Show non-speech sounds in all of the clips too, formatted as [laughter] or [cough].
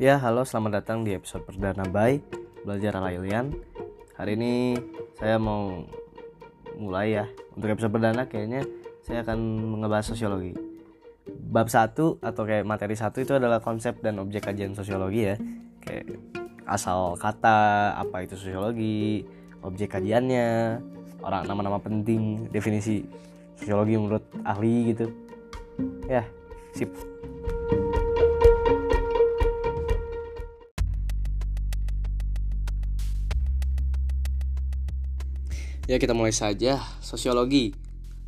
Ya, halo, selamat datang di episode perdana by Belajar ala Ilian. Hari ini saya mau mulai ya. Untuk episode perdana kayaknya saya akan ngebahas sosiologi. Bab 1 atau kayak materi 1 itu adalah konsep dan objek kajian sosiologi ya. Kayak asal kata, apa itu sosiologi, objek kajiannya, orang nama-nama penting, definisi sosiologi menurut ahli gitu. Ya, sip. Ya kita mulai saja. Sosiologi.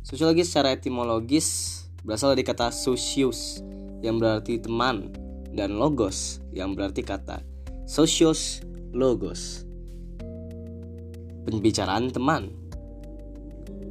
Sosiologi secara etimologis berasal dari kata socius yang berarti teman dan logos yang berarti kata. Socios logos Pembicaraan teman.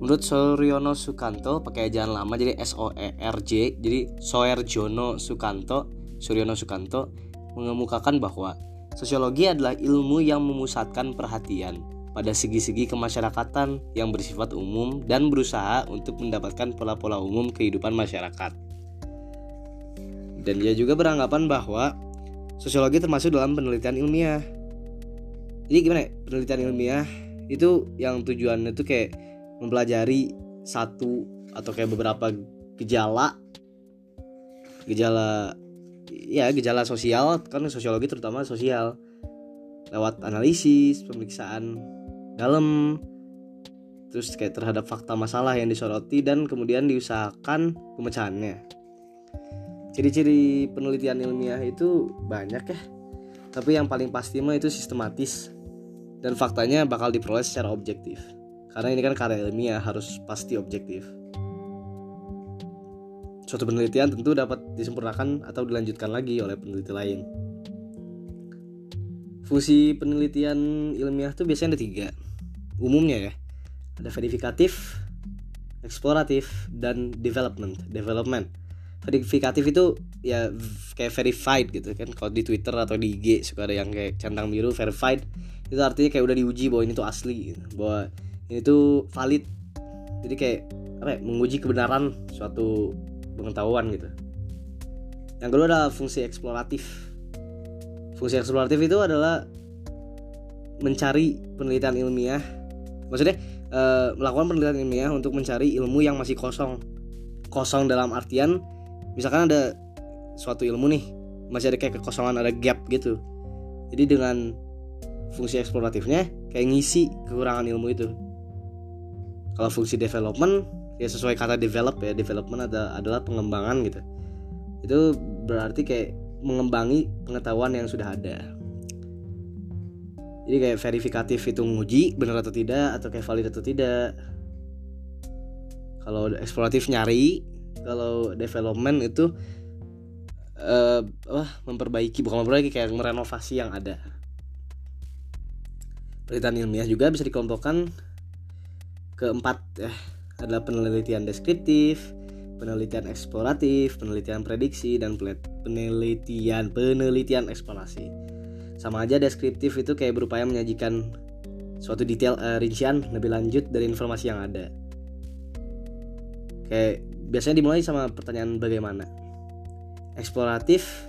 Menurut Suryono Sukanto pakai ejaan lama jadi S O E R J jadi Soerjono Sukanto Suryono Sukanto mengemukakan bahwa sosiologi adalah ilmu yang memusatkan perhatian pada segi-segi kemasyarakatan yang bersifat umum dan berusaha untuk mendapatkan pola-pola umum kehidupan masyarakat. Dan dia juga beranggapan bahwa sosiologi termasuk dalam penelitian ilmiah. Jadi gimana ya? Penelitian ilmiah itu yang tujuannya itu kayak mempelajari satu atau kayak beberapa gejala gejala ya gejala sosial kan sosiologi terutama sosial lewat analisis pemeriksaan dalam. Terus kayak terhadap fakta masalah yang disoroti dan kemudian diusahakan pemecahannya. Ciri-ciri penelitian ilmiah itu banyak ya. Tapi yang paling pasti mah itu sistematis. Dan faktanya bakal diperoleh secara objektif. Karena ini kan karya ilmiah harus pasti objektif. Suatu penelitian tentu dapat disempurnakan atau dilanjutkan lagi oleh peneliti lain. Fungsi penelitian ilmiah tuh biasanya ada tiga umumnya ya. Ada verifikatif eksploratif dan development development. Verifikatif itu ya kayak verified gitu kan. Kalau di Twitter atau di IG suka ada yang kayak centang biru verified. Itu artinya kayak udah diuji bahwa ini tuh asli gitu. bahwa ini tuh valid. Jadi kayak apa ya, menguji kebenaran suatu pengetahuan gitu. Yang kedua adalah fungsi eksploratif. Fungsi eksploratif itu adalah mencari penelitian ilmiah maksudnya e, melakukan penelitian ilmiah untuk mencari ilmu yang masih kosong. Kosong dalam artian misalkan ada suatu ilmu nih masih ada kayak kekosongan ada gap gitu. Jadi dengan fungsi eksploratifnya kayak ngisi kekurangan ilmu itu. Kalau fungsi development ya sesuai kata develop ya development ada, adalah pengembangan gitu. Itu berarti kayak mengembangi pengetahuan yang sudah ada jadi kayak verifikatif itu nguji benar atau tidak atau kayak valid atau tidak kalau eksploratif nyari kalau development itu uh, memperbaiki bukan memperbaiki kayak merenovasi yang ada penelitian ilmiah juga bisa dikelompokkan keempat eh, adalah penelitian deskriptif penelitian eksploratif, penelitian prediksi, dan penelitian penelitian eksplorasi. Sama aja deskriptif itu kayak berupaya menyajikan suatu detail uh, rincian lebih lanjut dari informasi yang ada. Kayak biasanya dimulai sama pertanyaan bagaimana. Eksploratif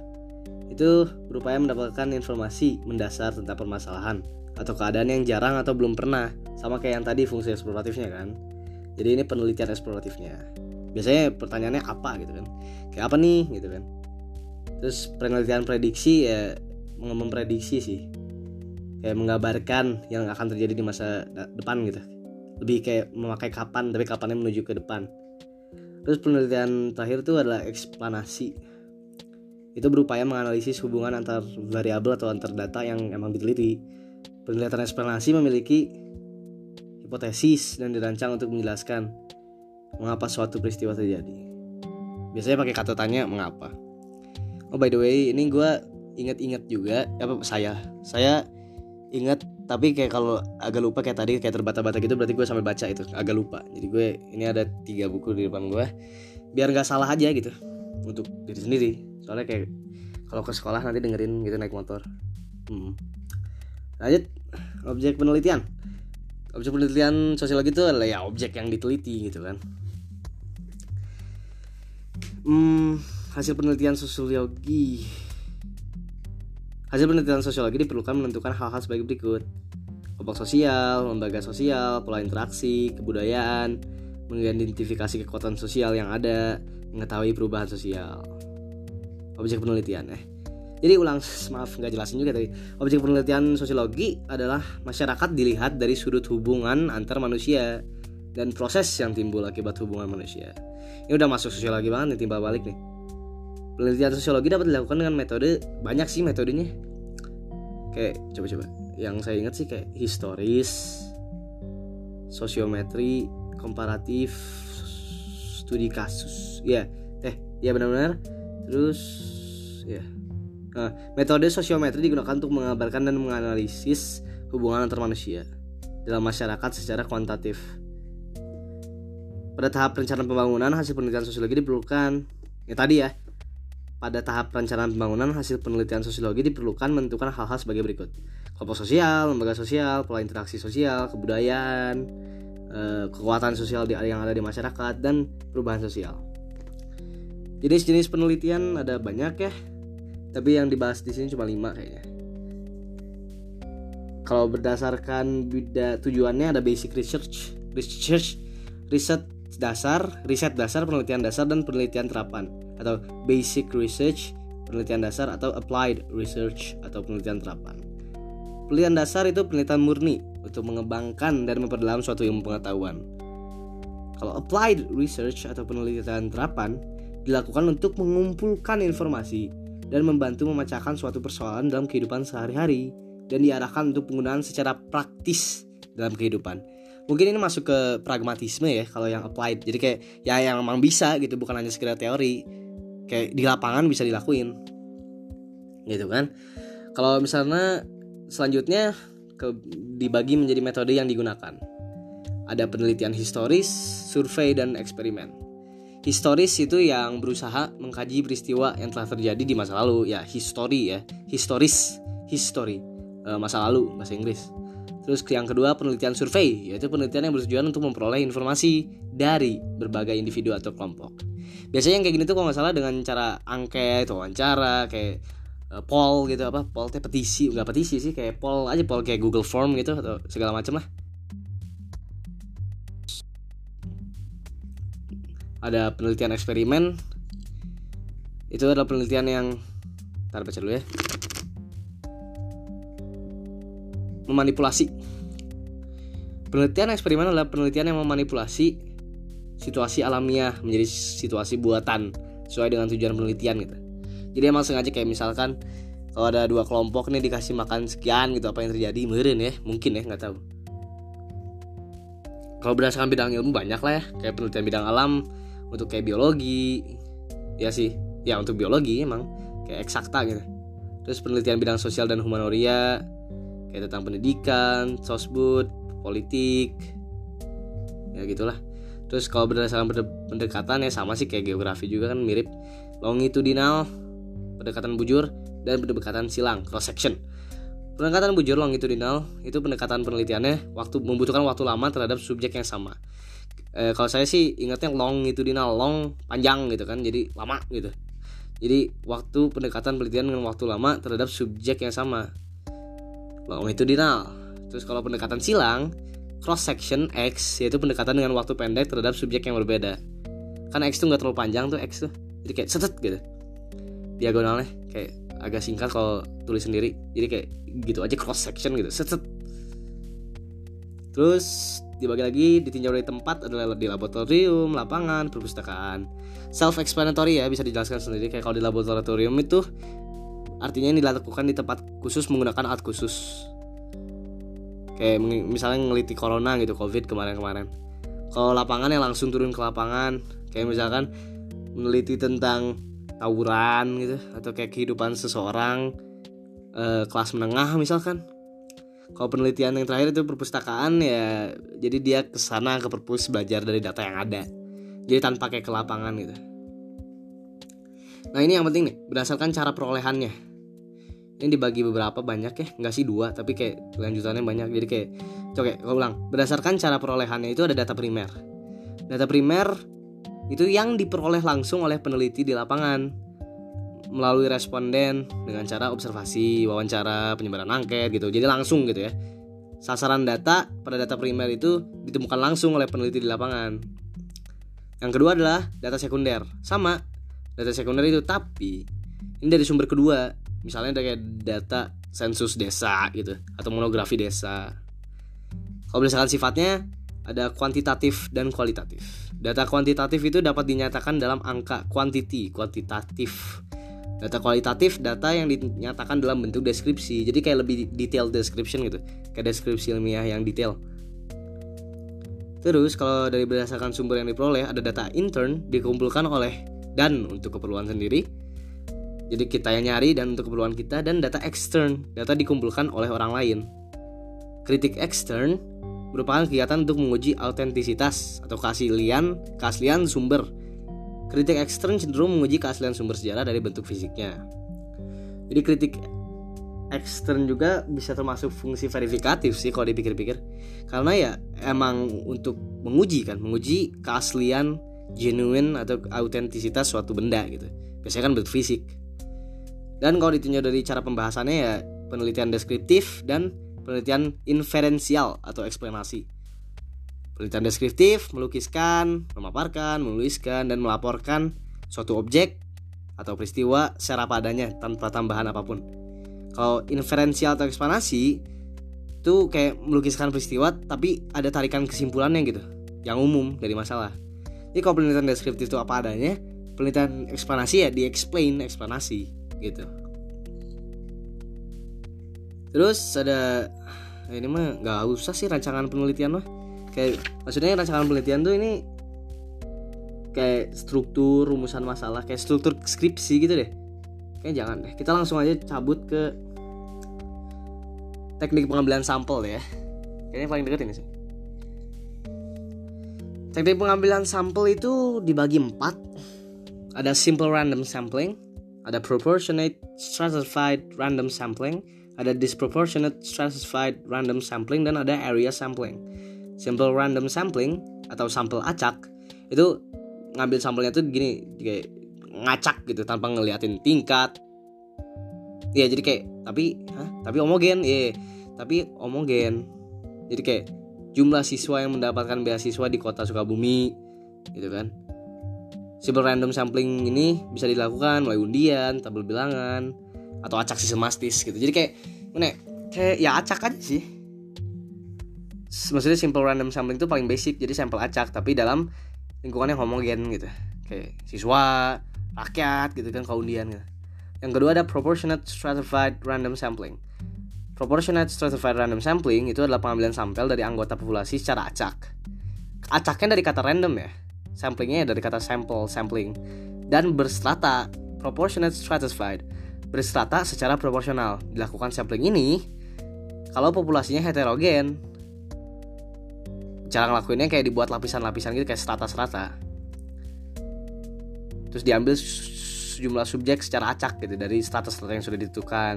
itu berupaya mendapatkan informasi mendasar tentang permasalahan atau keadaan yang jarang atau belum pernah. Sama kayak yang tadi fungsi eksploratifnya kan. Jadi ini penelitian eksploratifnya. Biasanya pertanyaannya apa gitu kan. Kayak apa nih gitu kan. Terus penelitian prediksi ya memprediksi sih. Kayak menggambarkan yang akan terjadi di masa depan gitu. Lebih kayak memakai kapan tapi kapannya menuju ke depan. Terus penelitian terakhir itu adalah eksplanasi. Itu berupaya menganalisis hubungan antar variabel atau antar data yang emang diteliti. Penelitian eksplanasi memiliki hipotesis dan dirancang untuk menjelaskan mengapa suatu peristiwa terjadi. Biasanya pakai kata tanya mengapa. Oh by the way, ini gue inget-inget juga apa saya saya ingat tapi kayak kalau agak lupa kayak tadi kayak terbata-bata gitu berarti gue sampai baca itu agak lupa. Jadi gue ini ada tiga buku di depan gue biar nggak salah aja gitu untuk diri sendiri. Soalnya kayak kalau ke sekolah nanti dengerin gitu naik motor. Hmm. lanjut objek penelitian. Objek penelitian sosiologi itu adalah ya objek yang diteliti gitu kan. Hmm, hasil penelitian sosiologi Hasil penelitian sosiologi diperlukan menentukan hal-hal sebagai berikut. Kelompok sosial, lembaga sosial, pola interaksi, kebudayaan, mengidentifikasi kekuatan sosial yang ada, mengetahui perubahan sosial. Objek penelitian eh. Jadi ulang, [laughs] maaf nggak jelasin juga tadi. Objek penelitian sosiologi adalah masyarakat dilihat dari sudut hubungan antar manusia dan proses yang timbul akibat hubungan manusia. Ini udah masuk sosiologi banget nih timbal balik nih. Penelitian sosiologi dapat dilakukan dengan metode banyak sih metodenya. Kayak coba-coba. Yang saya ingat sih kayak historis, sosiometri, komparatif, studi kasus. Ya, eh, ya benar-benar. Terus ya. Nah, metode sosiometri digunakan untuk mengabarkan dan menganalisis hubungan antar manusia dalam masyarakat secara kuantitatif. Pada tahap perencanaan pembangunan, hasil penelitian sosiologi diperlukan. Ya tadi ya, pada tahap perencanaan pembangunan, hasil penelitian sosiologi diperlukan menentukan hal-hal sebagai berikut. Kelompok sosial, lembaga sosial, pola interaksi sosial, kebudayaan, eh, kekuatan sosial yang ada di masyarakat, dan perubahan sosial. Jenis-jenis penelitian ada banyak ya, tapi yang dibahas di sini cuma lima kayaknya. Kalau berdasarkan beda tujuannya ada basic research, research, riset dasar, riset dasar, penelitian dasar, dan penelitian terapan atau basic research, penelitian dasar atau applied research atau penelitian terapan. Penelitian dasar itu penelitian murni untuk mengembangkan dan memperdalam suatu ilmu pengetahuan. Kalau applied research atau penelitian terapan dilakukan untuk mengumpulkan informasi dan membantu memecahkan suatu persoalan dalam kehidupan sehari-hari dan diarahkan untuk penggunaan secara praktis dalam kehidupan mungkin ini masuk ke pragmatisme ya kalau yang applied jadi kayak ya yang memang bisa gitu bukan hanya sekedar teori kayak di lapangan bisa dilakuin. Gitu kan? Kalau misalnya selanjutnya ke, dibagi menjadi metode yang digunakan. Ada penelitian historis survei dan eksperimen. Historis itu yang berusaha mengkaji peristiwa yang telah terjadi di masa lalu. Ya history ya. Historis. History. Uh, masa lalu bahasa Inggris. Terus yang kedua penelitian survei, yaitu penelitian yang bertujuan untuk memperoleh informasi dari berbagai individu atau kelompok. Biasanya yang kayak gini tuh kalau nggak salah dengan cara angket, wawancara, kayak uh, poll gitu apa, poll teh petisi, nggak petisi sih, kayak poll aja poll kayak Google Form gitu atau segala macam lah. Ada penelitian eksperimen, itu adalah penelitian yang, ntar baca dulu ya memanipulasi. Penelitian eksperimen adalah penelitian yang memanipulasi situasi alamiah menjadi situasi buatan sesuai dengan tujuan penelitian gitu. Jadi emang sengaja kayak misalkan kalau ada dua kelompok nih dikasih makan sekian gitu apa yang terjadi meren ya mungkin ya nggak tahu. Kalau berdasarkan bidang ilmu banyak lah ya kayak penelitian bidang alam untuk kayak biologi ya sih ya untuk biologi emang kayak eksakta gitu. Terus penelitian bidang sosial dan humanoria kayak tentang pendidikan, sosbud, politik, ya gitulah. Terus kalau berdasarkan pendekatan ya sama sih kayak geografi juga kan mirip longitudinal, pendekatan bujur dan pendekatan silang cross section. Pendekatan bujur longitudinal itu pendekatan penelitiannya waktu membutuhkan waktu lama terhadap subjek yang sama. E, kalau saya sih ingatnya longitudinal, long panjang gitu kan, jadi lama gitu. Jadi waktu pendekatan penelitian dengan waktu lama terhadap subjek yang sama longitudinal. Terus kalau pendekatan silang, cross section X yaitu pendekatan dengan waktu pendek terhadap subjek yang berbeda. Karena X tuh nggak terlalu panjang tuh X tuh. Jadi kayak setet gitu. Diagonalnya kayak agak singkat kalau tulis sendiri. Jadi kayak gitu aja cross section gitu. Setet. Terus dibagi lagi ditinjau dari tempat adalah di laboratorium, lapangan, perpustakaan. Self explanatory ya bisa dijelaskan sendiri kayak kalau di laboratorium itu artinya ini dilakukan di tempat khusus menggunakan alat khusus kayak misalnya ngeliti corona gitu covid kemarin-kemarin. Kalau lapangan yang langsung turun ke lapangan. Kayak misalkan meneliti tentang tawuran gitu atau kayak kehidupan seseorang eh, kelas menengah misalkan. Kalau penelitian yang terakhir itu perpustakaan ya jadi dia ke sana ke perpus belajar dari data yang ada. Jadi tanpa kayak ke lapangan gitu. Nah ini yang penting nih berdasarkan cara perolehannya ini dibagi beberapa banyak ya nggak sih dua tapi kayak lanjutannya banyak jadi kayak coba kalau ulang berdasarkan cara perolehannya itu ada data primer data primer itu yang diperoleh langsung oleh peneliti di lapangan melalui responden dengan cara observasi, wawancara, penyebaran angket gitu. Jadi langsung gitu ya. Sasaran data pada data primer itu ditemukan langsung oleh peneliti di lapangan. Yang kedua adalah data sekunder. Sama, data sekunder itu tapi ini dari sumber kedua. Misalnya dari data sensus desa gitu atau monografi desa. Kalau berdasarkan sifatnya ada kuantitatif dan kualitatif. Data kuantitatif itu dapat dinyatakan dalam angka quantity, kuantitatif. Data kualitatif data yang dinyatakan dalam bentuk deskripsi. Jadi kayak lebih detailed description gitu. Kayak deskripsi ilmiah yang detail. Terus kalau dari berdasarkan sumber yang diperoleh ada data intern dikumpulkan oleh dan untuk keperluan sendiri. Jadi kita yang nyari dan untuk keperluan kita dan data extern, data dikumpulkan oleh orang lain. Kritik extern merupakan kegiatan untuk menguji autentisitas atau keaslian keaslian sumber. Kritik ekstern cenderung menguji keaslian sumber sejarah dari bentuk fisiknya. Jadi kritik ekstern juga bisa termasuk fungsi verifikatif sih kalau dipikir-pikir. Karena ya emang untuk menguji kan, menguji keaslian genuine atau autentisitas suatu benda gitu. Biasanya kan bentuk fisik. Dan kalau ditinjau dari cara pembahasannya ya penelitian deskriptif dan penelitian inferensial atau eksplanasi. Penelitian deskriptif melukiskan, memaparkan, menuliskan, dan melaporkan suatu objek atau peristiwa secara padanya tanpa tambahan apa pun. Kalau inferensial atau eksplanasi itu kayak melukiskan peristiwa tapi ada tarikan kesimpulannya gitu, yang umum dari masalah. Jadi kalau penelitian deskriptif itu apa adanya, penelitian eksplanasi ya di explain eksplanasi gitu. Terus ada eh, ini mah nggak usah sih rancangan penelitian mah. Kayak maksudnya rancangan penelitian tuh ini kayak struktur rumusan masalah kayak struktur skripsi gitu deh. Kayak jangan deh. Kita langsung aja cabut ke teknik pengambilan sampel ya. Kayaknya paling deket ini sih. Teknik pengambilan sampel itu dibagi empat. Ada simple random sampling, ada proportionate stratified random sampling, ada disproportionate stratified random sampling dan ada area sampling. Simple random sampling atau sampel acak itu ngambil sampelnya tuh gini kayak ngacak gitu tanpa ngeliatin tingkat. Iya jadi kayak tapi hah? tapi homogen iya tapi homogen. Jadi kayak jumlah siswa yang mendapatkan beasiswa di kota Sukabumi gitu kan. Simple random sampling ini bisa dilakukan melalui undian, tabel bilangan, atau acak sistemastis gitu. Jadi kayak mana ya? kayak ya acak aja sih. Maksudnya simple random sampling itu paling basic. Jadi sampel acak tapi dalam lingkungan yang homogen gitu. Kayak siswa rakyat gitu kan keundian gitu. Yang kedua ada proportionate stratified random sampling. Proportionate stratified random sampling itu adalah pengambilan sampel dari anggota populasi secara acak. Acaknya dari kata random ya samplingnya dari kata sample sampling dan berstrata proportionate stratified berstrata secara proporsional. Dilakukan sampling ini kalau populasinya heterogen. Cara ngelakuinnya kayak dibuat lapisan-lapisan gitu kayak strata-strata. Terus diambil sejumlah subjek secara acak gitu dari strata-strata yang sudah ditentukan.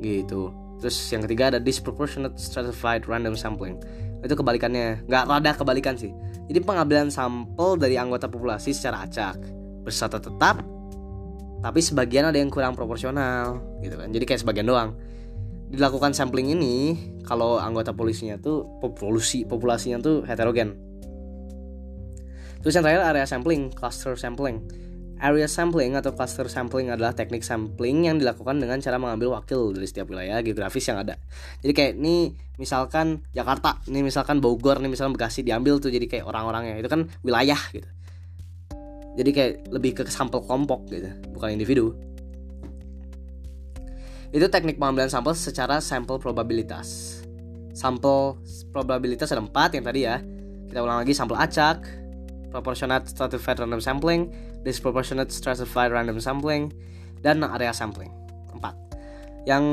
Gitu. Terus yang ketiga ada disproportionate stratified random sampling. Itu kebalikannya, nggak rada kebalikan sih. Jadi pengambilan sampel dari anggota populasi secara acak, berstrata tetap tapi sebagian ada yang kurang proporsional gitu kan. Jadi kayak sebagian doang. Dilakukan sampling ini kalau anggota polisinya tuh populasi populasinya tuh heterogen. Terus yang terakhir area sampling cluster sampling area sampling atau cluster sampling adalah teknik sampling yang dilakukan dengan cara mengambil wakil dari setiap wilayah geografis yang ada. Jadi kayak ini misalkan Jakarta ini misalkan Bogor nih misalkan Bekasi diambil tuh jadi kayak orang-orangnya. Itu kan wilayah gitu. Jadi kayak lebih ke sampel kelompok gitu bukan individu. Itu teknik pengambilan sampel secara sampel probabilitas. Sampel probabilitas ada empat yang tadi ya. Kita ulang lagi sampel acak proportionate stratified random sampling disproportionate stratified random sampling dan area sampling. Empat. Yang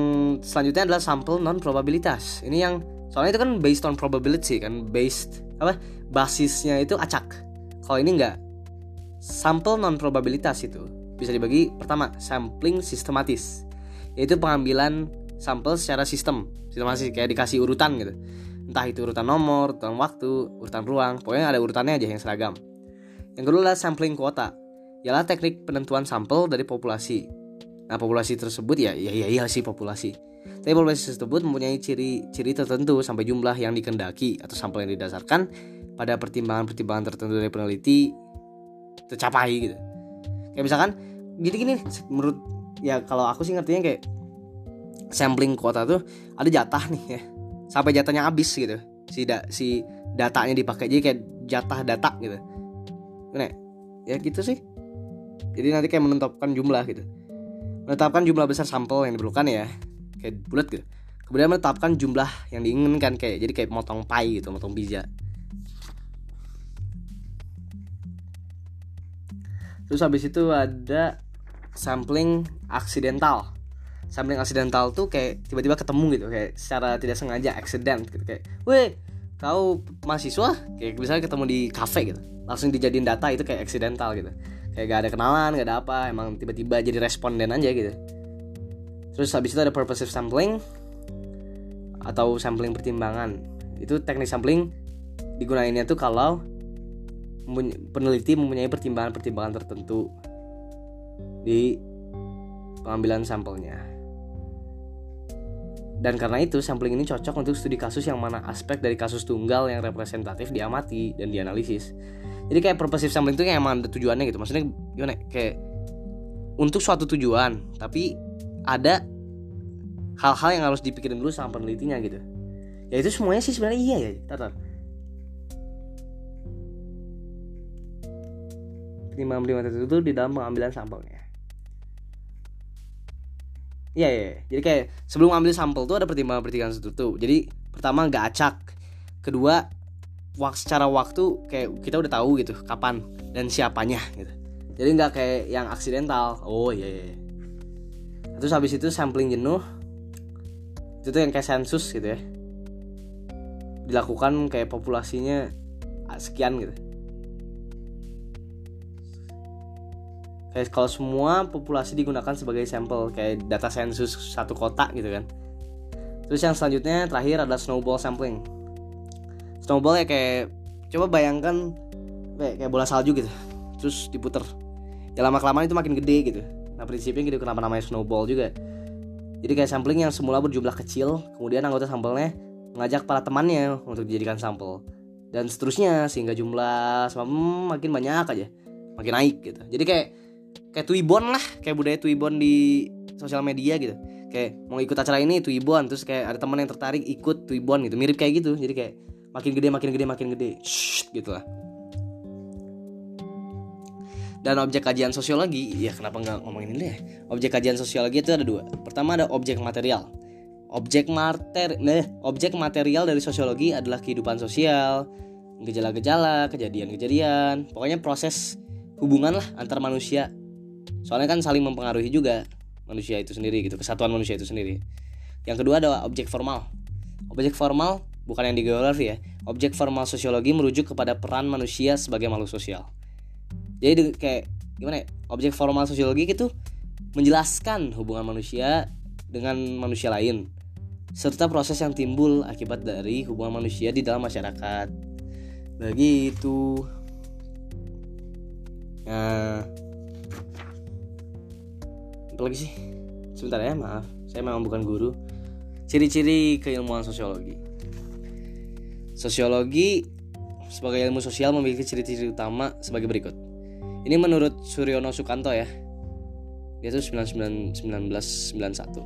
selanjutnya adalah sampel non probabilitas ini yang soalnya itu kan based on probability kan based apa basisnya itu acak. Kalau ini enggak Sampel non probabilitas itu bisa dibagi pertama sampling sistematis yaitu pengambilan sampel secara sistem sistematis kayak dikasih urutan gitu entah itu urutan nomor, urutan waktu, urutan ruang, pokoknya ada urutannya aja yang seragam. Yang kedua adalah sampling kuota. ialah teknik penentuan sampel dari populasi. Nah, populasi tersebut ya ya ya, ya sih populasi. Tapi populasi tersebut mempunyai ciri-ciri tertentu sampai jumlah yang dikendaki atau sampel yang didasarkan pada pertimbangan-pertimbangan tertentu dari peneliti tercapai gitu. Kayak misalkan gini-gini menurut ya kalau aku sih ngertinya kayak sampling kuota tuh ada jatah nih ya. Sampai jatahnya habis gitu. Si da, si datanya dipakai jadi kayak jatah data gitu. Nih, ya gitu sih. Jadi nanti kayak menetapkan jumlah gitu menetapkan jumlah besar sampel yang diperlukan ya kayak bulat gitu kemudian menetapkan jumlah yang diinginkan kayak jadi kayak motong pie gitu motong pizza terus habis itu ada sampling aksidental sampling aksidental tuh kayak tiba-tiba ketemu gitu kayak secara tidak sengaja accident gitu. Kayak weh kau mahasiswa? Kayak misalnya ketemu di cafe gitu. Langsung dijadiin data itu kayak accidental gitu. Kayak gak ada kenalan gak ada apa emang tiba-tiba jadi responden aja gitu. Terus habis itu ada purposive sampling atau sampling pertimbangan. Itu teknik sampling digunainnya tuh kalau peneliti mempunyai pertimbangan-pertimbangan tertentu di pengambilan sampelnya dan karena itu sampling ini cocok untuk studi kasus yang mana aspek dari kasus tunggal yang representatif diamati dan dianalisis. Jadi kayak purposive sampling itu kayak emang ada tujuannya gitu. Maksudnya gimana? Ya? kayak untuk suatu tujuan tapi ada hal-hal yang harus dipikirin dulu sama penelitinya gitu. Ya itu semuanya sih sebenarnya iya ya tatar. Lima itu di dalam pengambilan sampelnya Iya, iya, iya. Jadi kayak sebelum ambil sampel tuh ada pertimbangan-pertimbangan tertentu. Jadi pertama nggak acak. Kedua waktu secara waktu kayak kita udah tahu gitu kapan dan siapanya gitu jadi nggak kayak yang aksidental oh iya, iya, iya. terus habis itu sampling jenuh itu tuh yang kayak sensus gitu ya dilakukan kayak populasinya sekian gitu kayak kalau semua populasi digunakan sebagai sampel kayak data sensus satu kota gitu kan. Terus yang selanjutnya terakhir adalah snowball sampling. Snowball ya kayak coba bayangkan kayak, kayak bola salju gitu. Terus diputer. Ya lama kelamaan itu makin gede gitu. Nah prinsipnya gitu kenapa namanya snowball juga? Jadi kayak sampling yang semula berjumlah kecil kemudian anggota sampelnya mengajak para temannya untuk dijadikan sampel. Dan seterusnya sehingga jumlah hmm, makin banyak aja. Makin naik gitu. Jadi kayak kayak tuibon lah kayak budaya tuibon di sosial media gitu. Kayak mau ikut acara ini tuibon terus kayak ada teman yang tertarik ikut tuibon gitu. Mirip kayak gitu jadi kayak makin gede makin gede makin gede. Shh, gitu lah. Dan objek kajian sosiologi ya kenapa nggak ngomongin ini deh. Objek kajian sosiologi itu ada dua. Pertama ada objek material. Objek materi nah, objek material dari sosiologi adalah kehidupan sosial. Gejala-gejala kejadian-kejadian. Pokoknya proses hubungan lah antar manusia soalnya kan saling mempengaruhi juga manusia itu sendiri gitu kesatuan manusia itu sendiri yang kedua adalah objek formal objek formal bukan yang di geografi ya. Objek formal sosiologi merujuk kepada peran manusia sebagai makhluk sosial. Jadi kayak gimana ya? Objek formal sosiologi itu menjelaskan hubungan manusia dengan manusia lain serta proses yang timbul akibat dari hubungan manusia di dalam masyarakat. Begitu. Nah, apa lagi sih? Sebentar ya, maaf. Saya memang bukan guru. Ciri-ciri keilmuan sosiologi. Sosiologi sebagai ilmu sosial memiliki ciri-ciri utama sebagai berikut. Ini menurut Suryono Sukanto ya. Dia tuh 1991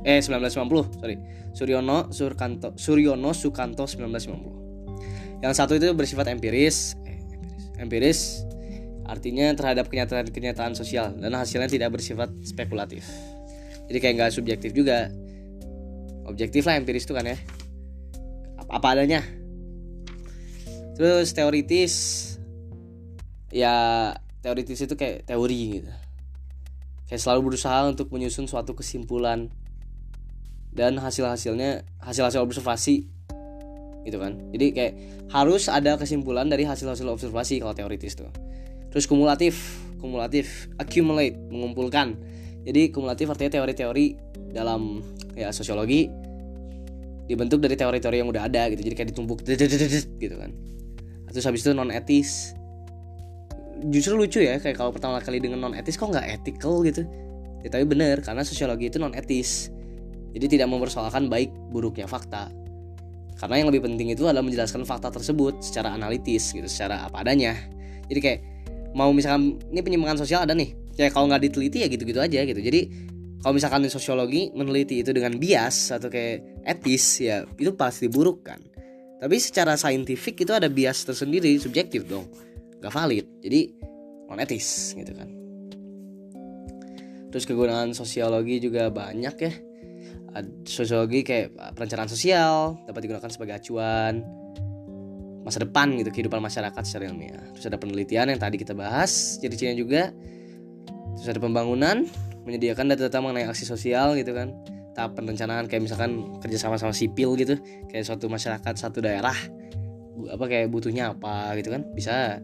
eh 1990, sorry. Suryono Surkanto Suryono Sukanto 1950. Yang satu itu bersifat empiris, eh, empiris, empiris artinya terhadap kenyataan-kenyataan sosial dan hasilnya tidak bersifat spekulatif. Jadi kayak nggak subjektif juga. Objektif lah empiris itu kan ya. Apa, adanya terus teoritis ya teoritis itu kayak teori gitu kayak selalu berusaha untuk menyusun suatu kesimpulan dan hasil-hasilnya hasil-hasil observasi gitu kan jadi kayak harus ada kesimpulan dari hasil-hasil observasi kalau teoritis tuh terus kumulatif kumulatif accumulate mengumpulkan. Jadi kumulatif artinya teori-teori dalam ya sosiologi dibentuk dari teori-teori yang udah ada gitu. Jadi kayak ditumpuk gitu kan. Terus habis itu non etis justru lucu ya kayak kalau pertama kali dengan non etis kok nggak ethical gitu? Ya tapi bener karena sosiologi itu non etis jadi tidak mempersoalkan baik buruknya fakta. Karena yang lebih penting itu adalah menjelaskan fakta tersebut secara analitis gitu secara apa adanya. Jadi kayak mau misalkan ini penyimpangan sosial ada nih. Kayak kalau nggak diteliti ya gitu-gitu aja gitu. Jadi kalau misalkan di sosiologi meneliti itu dengan bias atau kayak etis ya itu pasti buruk kan. Tapi secara saintifik itu ada bias tersendiri subjektif dong. Gak valid. Jadi non etis gitu kan. Terus kegunaan sosiologi juga banyak ya. Sosiologi kayak perencanaan sosial dapat digunakan sebagai acuan masa depan gitu kehidupan masyarakat secara ilmiah. Terus ada penelitian yang tadi kita bahas ciri-cirinya juga. Terus ada pembangunan menyediakan data-data mengenai aksi sosial gitu kan. Tahap perencanaan kayak misalkan kerjasama sama sipil gitu kayak suatu masyarakat satu daerah apa kayak butuhnya apa gitu kan bisa.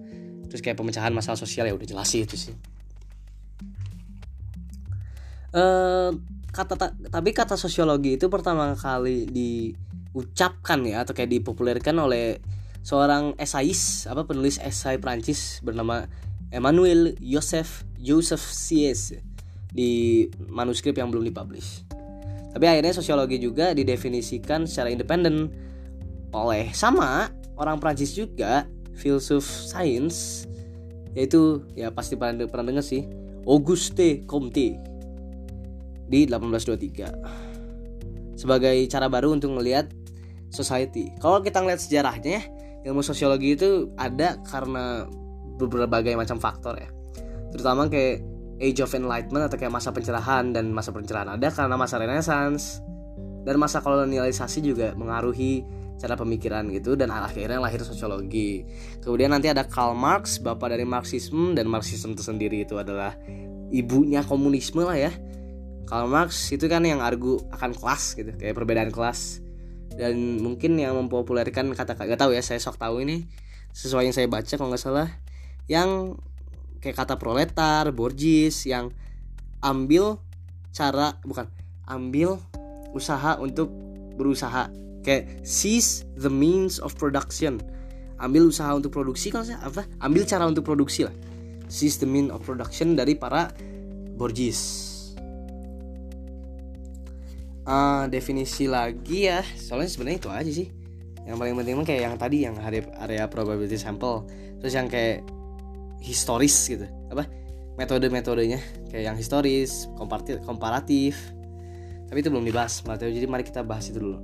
Terus kayak pemecahan masalah sosial ya udah jelas sih itu sih. Uh, kata tapi kata sosiologi itu pertama kali diucapkan ya atau kayak dipopulerkan oleh seorang esais apa penulis esai Prancis bernama Emmanuel Joseph Joseph Sies di manuskrip yang belum dipublish. Tapi akhirnya sosiologi juga didefinisikan secara independen oleh sama orang Prancis juga filsuf sains yaitu ya pasti pernah pernah dengar sih Auguste Comte di 1823 sebagai cara baru untuk melihat society. Kalau kita ngeliat sejarahnya, ilmu sosiologi itu ada karena berbagai macam faktor ya. Terutama kayak Age of Enlightenment atau kayak masa pencerahan dan masa pencerahan ada karena masa Renaissance dan masa kolonialisasi juga mengaruhi cara pemikiran gitu dan akhirnya lahir sosiologi. Kemudian nanti ada Karl Marx, bapak dari Marxisme dan Marxisme itu sendiri itu adalah ibunya komunisme lah ya. Karl Marx itu kan yang argu akan kelas gitu, kayak perbedaan kelas. Dan mungkin yang mempopulerkan kata gak tahu ya, saya sok tahu ini sesuai yang saya baca kalau nggak salah yang kayak kata proletar, borgis yang ambil cara bukan ambil usaha untuk berusaha. Kayak seize the means of production. Ambil usaha untuk produksi kalau saya apa? Ambil cara untuk produksi lah. Seize the means of production dari para borgis uh, definisi lagi ya. Soalnya sebenarnya itu aja sih. Yang paling penting kayak yang tadi yang area, probability sample. Terus yang kayak historis gitu. Apa? Metode-metodenya. Kayak yang historis komparatif, komparatif. Tapi itu belum dibahas Mateo jadi mari kita bahas itu dulu.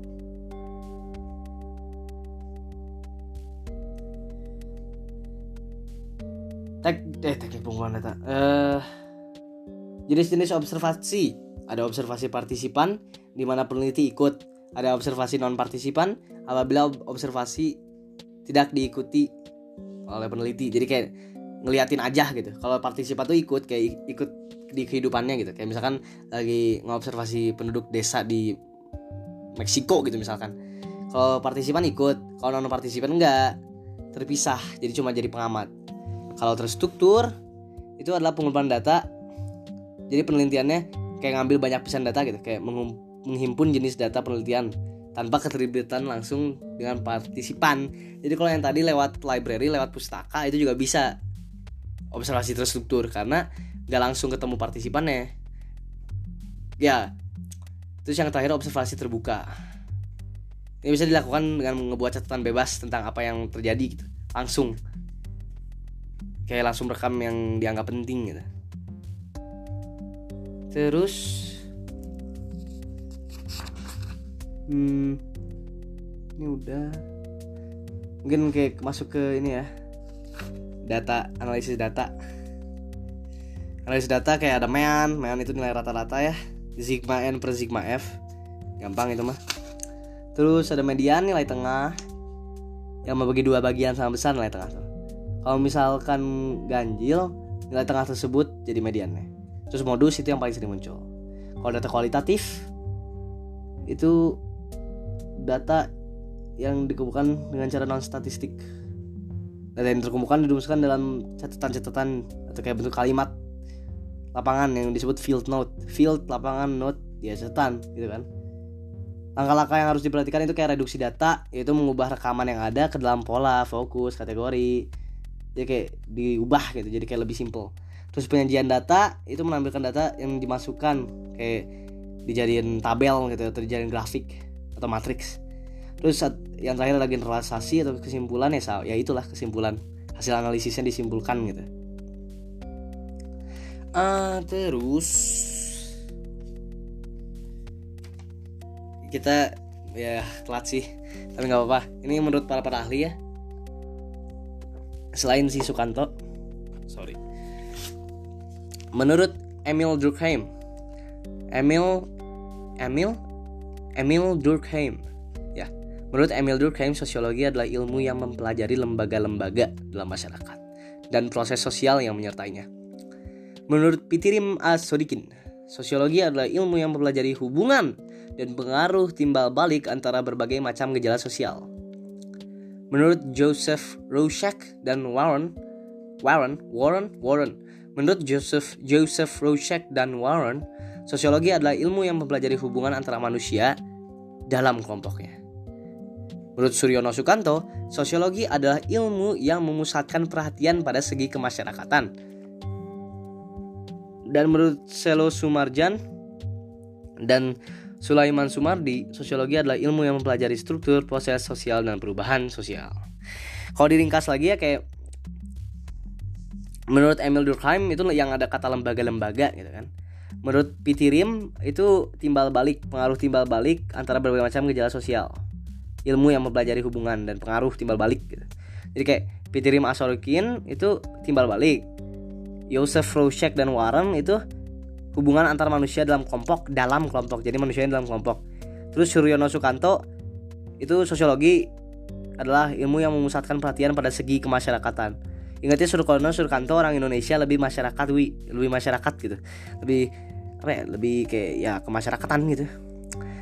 Tek eh teknik pengumpulan data. Uh, jenis-jenis observasi. Ada observasi partisipan di mana peneliti ikut. Ada observasi non partisipan apabila observasi tidak diikuti oleh peneliti. Jadi kayak ngeliatin aja gitu. Kalau partisipan tuh ikut kayak ikut di kehidupannya gitu. Kayak misalkan lagi ngobservasi penduduk desa di Meksiko gitu misalkan. Kalau partisipan ikut kalau non partisipan enggak terpisah. Jadi cuma jadi pengamat. Kalau terstruktur itu adalah pengumpulan data. Jadi penelitiannya kayak ngambil banyak pisan data gitu. Kayak menghimpun jenis data penelitian tanpa keterlibatan langsung dengan partisipan. Jadi kalau yang tadi lewat library, lewat pustaka itu juga bisa observasi terstruktur karena gak langsung ketemu partisipannya. Ya terus yang terakhir observasi terbuka. Ini bisa dilakukan dengan membuat catatan bebas tentang apa yang terjadi gitu langsung. Kayak langsung rekam yang dianggap penting gitu. Terus hmm ini udah. Mungkin kayak masuk ke ini ya. Data analisis data. Analisis data kayak ada mean mean itu nilai rata-rata ya. Sigma n per sigma f. Gampang itu mah. Terus ada median nilai tengah. Yang membagi dua bagian sama besar nilai tengah kalau misalkan ganjil nilai tengah tersebut jadi mediannya. Terus modus itu yang paling sering muncul. Kalau data kualitatif itu data yang dikumpulkan dengan cara non statistik. Data yang terkumpulkan dirumuskan dalam catatan-catatan atau kayak bentuk kalimat lapangan yang disebut field note. Field lapangan note ya catatan gitu kan. Langkah-langkah yang harus diperhatikan itu kayak reduksi data yaitu mengubah rekaman yang ada ke dalam pola fokus kategori. Jadi kayak diubah gitu jadi kayak lebih simple. Terus penyajian data itu menampilkan data yang dimasukkan kayak dijadiin tabel gitu atau dijadiin grafik atau matriks terus yang terakhir ada generalisasi atau kesimpulan ya ya itulah kesimpulan. Hasil analisisnya disimpulkan gitu. Uh, terus kita ya telat sih tapi nggak apa-apa. Ini menurut para para ahli ya. Selain si Sukanto. Sorry. Menurut Emil Durkheim Emil Emil Emil Durkheim ya menurut Emil Durkheim sosiologi adalah ilmu yang mempelajari lembaga-lembaga dalam masyarakat dan proses sosial yang menyertainya menurut Pitirim A. Sodikin sosiologi adalah ilmu yang mempelajari hubungan dan pengaruh timbal balik antara berbagai macam gejala sosial. Menurut Joseph Rorschach dan Warren, Warren, Warren, Warren. Menurut Joseph Joseph Rorschach dan Warren, sosiologi adalah ilmu yang mempelajari hubungan antara manusia dalam kelompoknya. Menurut Suryono Sukanto, sosiologi adalah ilmu yang memusatkan perhatian pada segi kemasyarakatan. Dan menurut Selo Sumarjan dan Sulaiman Sumardi, sosiologi adalah ilmu yang mempelajari struktur, proses sosial, dan perubahan sosial. Kalau diringkas lagi ya kayak menurut Emil Durkheim itu yang ada kata lembaga-lembaga gitu kan. Menurut Pitirim itu timbal balik, pengaruh timbal balik antara berbagai macam gejala sosial. Ilmu yang mempelajari hubungan dan pengaruh timbal balik gitu. Jadi kayak Pitirim Asorokin itu timbal balik. Joseph Rorschach dan Warren itu hubungan antar manusia dalam kelompok dalam kelompok jadi manusia dalam kelompok terus Suryono Sukanto itu sosiologi adalah ilmu yang memusatkan perhatian pada segi kemasyarakatan ingatnya Suryono Sukanto orang Indonesia lebih masyarakat wi lebih masyarakat gitu lebih apa ya lebih kayak ya kemasyarakatan gitu.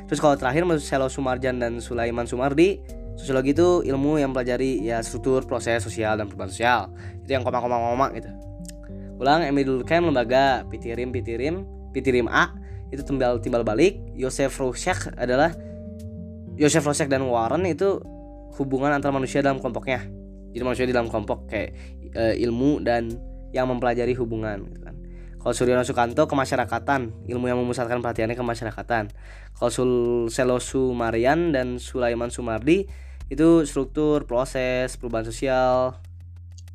Terus kalau terakhir menurut Selo Sumarjan dan Sulaiman Sumardi sosiologi itu ilmu yang pelajari ya struktur proses sosial dan perubahan sosial. Itu yang koma-koma-koma gitu. Ulang Emil Durkheim lembaga Pitirim Pitirim Pitirim A itu timbal timbal balik. Yosef Rorschach adalah Yosef Rorschach dan Warren itu hubungan antara manusia dalam kelompoknya. Jadi manusia di dalam kelompok kayak e, ilmu dan yang mempelajari hubungan. gitu kalau Suryono Sukanto kemasyarakatan. Ilmu yang memusatkan perhatiannya kemasyarakatan. Kalau Sul Selosu Marian dan Sulaiman Sumardi itu struktur proses perubahan sosial.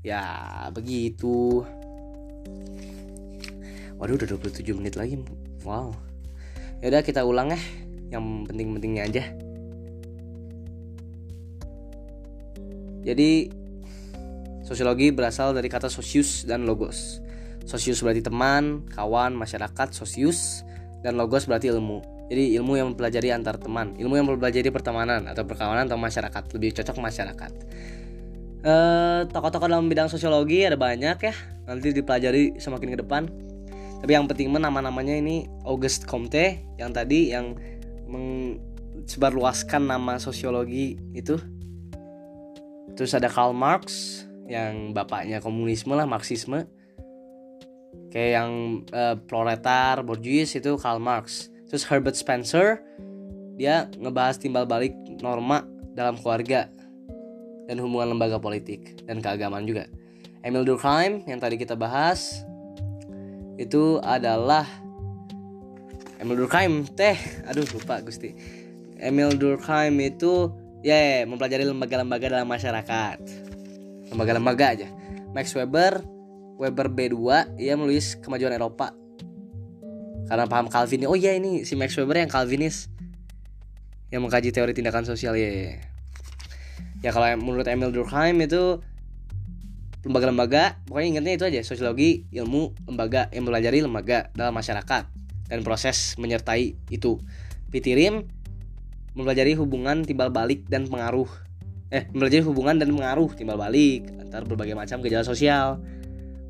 Ya begitu. Waduh udah 27 menit lagi. Wow. Yaudah kita ulang ya. Yang penting-pentingnya aja. Jadi Sosiologi berasal dari kata sosius dan logos Sosius berarti teman, kawan, masyarakat, sosius Dan logos berarti ilmu. Jadi ilmu yang mempelajari antar teman Ilmu yang mempelajari pertemanan atau perkawanan atau masyarakat Lebih cocok masyarakat. Eh, Tokoh-tokoh dalam bidang sosiologi ada banyak ya Nanti dipelajari semakin ke depan. Tapi yang penting nama-namanya ini Auguste Comte yang tadi yang mensebarluaskan nama sosiologi itu. Terus ada Karl Marx yang bapaknya komunisme lah Marxisme kayak yang uh, proletar Bourgeois itu Karl Marx. Terus Herbert Spencer dia ngebahas timbal balik norma dalam keluarga dan hubungan lembaga politik dan keagamaan juga. Emil Durkheim yang tadi kita bahas itu adalah Emil Durkheim. Teh aduh lupa Gusti. Emil Durkheim itu ya yeah, mempelajari lembaga-lembaga dalam masyarakat. Lembaga-lembaga aja. Max Weber Weber B2 ia menulis kemajuan Eropa. Karena paham Calvin oh iya ini si Max Weber yang Calvinis. Yang mengkaji teori tindakan sosial ya yeah. ya kalau menurut Emil Durkheim itu lembaga-lembaga pokoknya ingatnya itu aja sosiologi ilmu lembaga yang mempelajari lembaga dalam masyarakat dan proses menyertai itu. Pitirim mempelajari hubungan timbal balik dan pengaruh. Eh mempelajari hubungan dan pengaruh timbal balik antar berbagai macam gejala sosial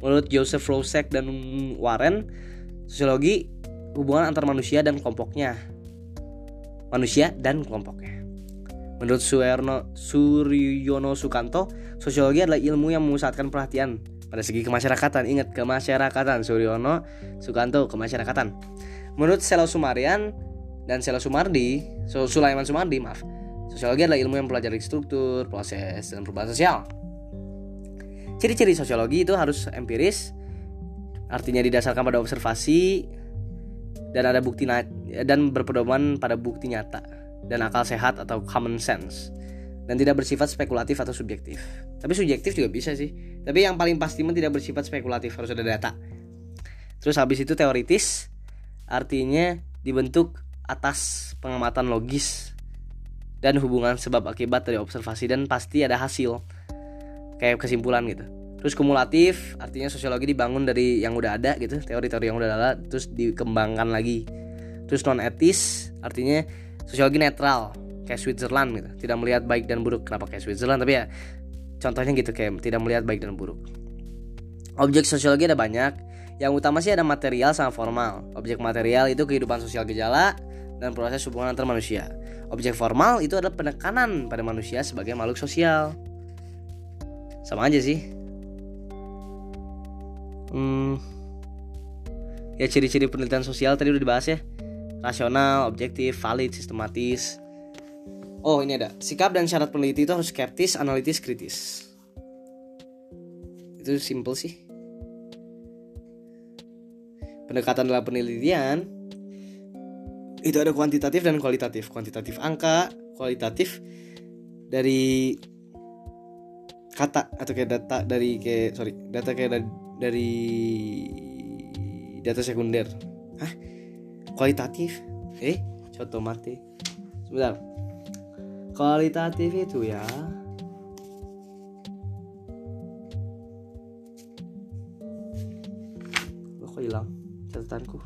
menurut Joseph Rosek dan Warren sosiologi hubungan antar manusia dan kelompoknya manusia dan kelompoknya Menurut Suerno, Suryono Sukanto, sosiologi adalah ilmu yang memusatkan perhatian pada segi kemasyarakatan. Ingat kemasyarakatan Suryono Sukanto kemasyarakatan. Menurut Selo Sumarian dan Selo Sumardi, Sulaiman Sumardi, maaf. Sosiologi adalah ilmu yang mempelajari struktur, proses, dan perubahan sosial. Ciri-ciri sosiologi itu harus empiris artinya didasarkan pada observasi dan ada bukti dan berpedoman pada bukti nyata dan akal sehat atau common sense dan tidak bersifat spekulatif atau subjektif. Tapi subjektif juga bisa sih. Tapi yang paling pasti mah tidak bersifat spekulatif harus ada data. Terus habis itu teoritis artinya dibentuk atas pengamatan logis dan hubungan sebab akibat dari observasi dan pasti ada hasil kayak kesimpulan gitu. Terus kumulatif artinya sosiologi dibangun dari yang udah ada gitu, teori-teori yang udah ada terus dikembangkan lagi. Terus non etis artinya sosiologi netral kayak Switzerland gitu, tidak melihat baik dan buruk. Kenapa kayak Switzerland? Tapi ya contohnya gitu kayak tidak melihat baik dan buruk. Objek sosiologi ada banyak. Yang utama sih ada material sama formal. Objek material itu kehidupan sosial gejala dan proses hubungan antar manusia. Objek formal itu adalah penekanan pada manusia sebagai makhluk sosial. Sama aja sih. Hmm, ya ciri-ciri penelitian sosial tadi udah dibahas ya. Rasional objektif valid sistematis. Oh ini ada. Sikap dan syarat peneliti itu harus skeptis analitis kritis. Itu simple sih. Pendekatan dalam penelitian itu ada kuantitatif dan kualitatif. Kuantitatif angka kualitatif dari kata atau kayak data dari kayak sorry data kayak dari dari data sekunder. Hah? kualitatif? Eh contoh mati. Sebentar. Kualitatif itu ya. Loh, kok hilang catatanku?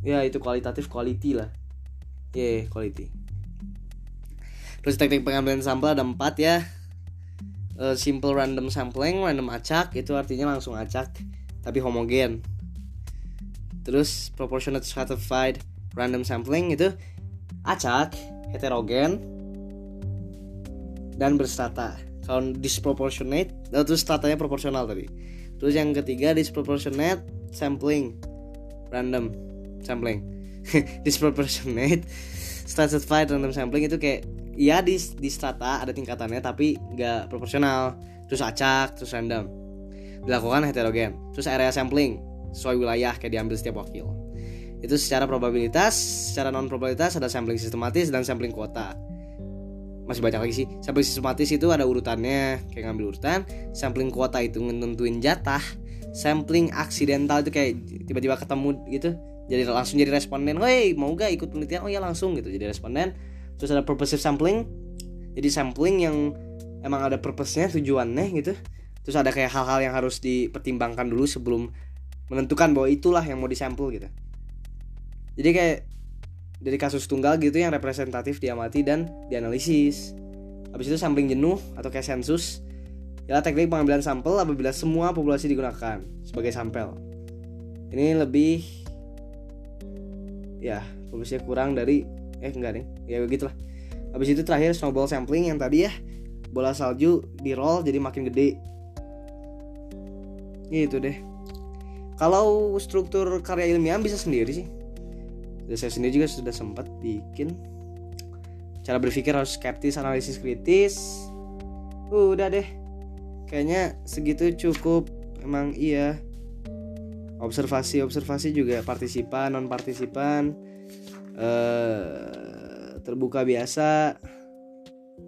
Ya itu kualitatif quality lah. Ya yeah, quality. Terus teknik pengambilan sampel ada empat ya uh, simple random sampling random acak itu artinya langsung acak tapi homogen. Terus proportionate stratified random sampling itu acak heterogen dan berstrata kalau disproportionate itu stratanya proporsional tadi. Terus yang ketiga disproportionate sampling random sampling. [laughs] Disproportionate stratified random sampling itu kayak ya di di strata ada tingkatannya tapi nggak proporsional. Terus acak terus random. Dilakukan heterogen. Terus area sampling sesuai wilayah kayak diambil setiap wakil. Itu secara probabilitas secara non probabilitas ada sampling sistematis dan sampling kuota. Masih banyak lagi sih. Sampling sistematis itu ada urutannya kayak ngambil urutan. Sampling kuota itu nentuin jatah. Sampling aksidental itu kayak tiba-tiba ketemu gitu. Jadi langsung jadi responden, hei mau gak ikut penelitian? Oh ya langsung gitu. Jadi responden terus ada purposive sampling. Jadi sampling yang emang ada purpose-nya tujuannya gitu. Terus ada kayak hal-hal yang harus dipertimbangkan dulu sebelum menentukan bahwa itulah yang mau disampel gitu. Jadi kayak dari kasus tunggal gitu yang representatif diamati dan dianalisis. Habis itu sampling jenuh atau kayak sensus ialah teknik pengambilan sampel apabila semua populasi digunakan sebagai sampel. Ini lebih ya populasinya kurang dari eh enggak nih ya begitulah. Habis itu terakhir snowball sampling yang tadi ya. Bola salju di roll jadi makin gede. Gitu deh. Kalau struktur karya ilmiah bisa sendiri sih. Dan saya sendiri juga sudah sempat bikin. Cara berpikir harus skeptis analisis kritis. Udah deh. Kayaknya segitu cukup. Emang iya. Observasi observasi juga partisipan non partisipan Eh, terbuka biasa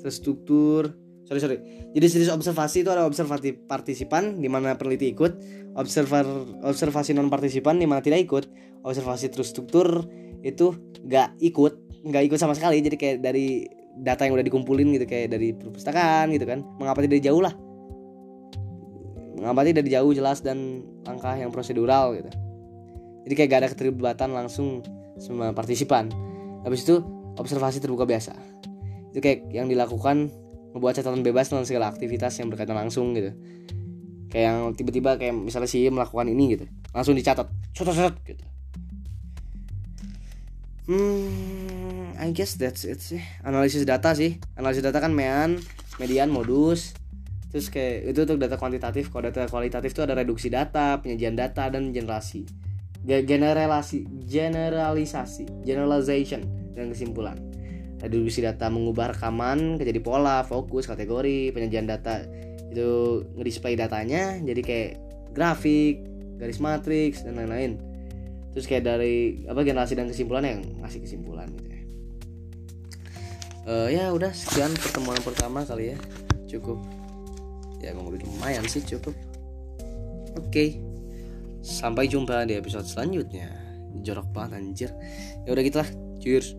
terstruktur. Sorry sorry. Jadi jenis observasi itu ada observasi partisipan di mana peneliti ikut observer observasi non partisipan di mana tidak ikut observasi terstruktur itu nggak ikut nggak ikut sama sekali. Jadi kayak dari data yang udah dikumpulin gitu kayak dari perpustakaan gitu kan. Mengapa dari jauh lah. Mengamati dari jauh jelas dan langkah yang prosedural gitu. Jadi kayak gak ada keterlibatan langsung sama partisipan. Habis itu observasi terbuka biasa. Itu kayak yang dilakukan membuat catatan bebas tentang segala aktivitas yang berkaitan langsung gitu. Kayak yang tiba-tiba kayak misalnya si melakukan ini gitu. Langsung dicatat. Catat catat gitu. Hmm I guess that's it sih. Analisis data sih. Analisis data kan mean median modus. Terus kayak itu untuk data kuantitatif. Kalau data kualitatif itu ada reduksi data penyajian data dan generasi generalisasi generalisasi generalization dan kesimpulan. Reduksi data mengubah rekaman menjadi pola fokus kategori penyajian data. Itu nge-display datanya jadi kayak grafik garis matriks dan lain-lain. Terus kayak dari apa generasi dan kesimpulan yang ngasih kesimpulan gitu ya. Uh, ya udah sekian pertemuan pertama kali ya. Cukup. Ya udah lumayan sih cukup. Oke. okay. Sampai jumpa di episode selanjutnya. Jorok banget anjir. Ya udah gitulah. Cheers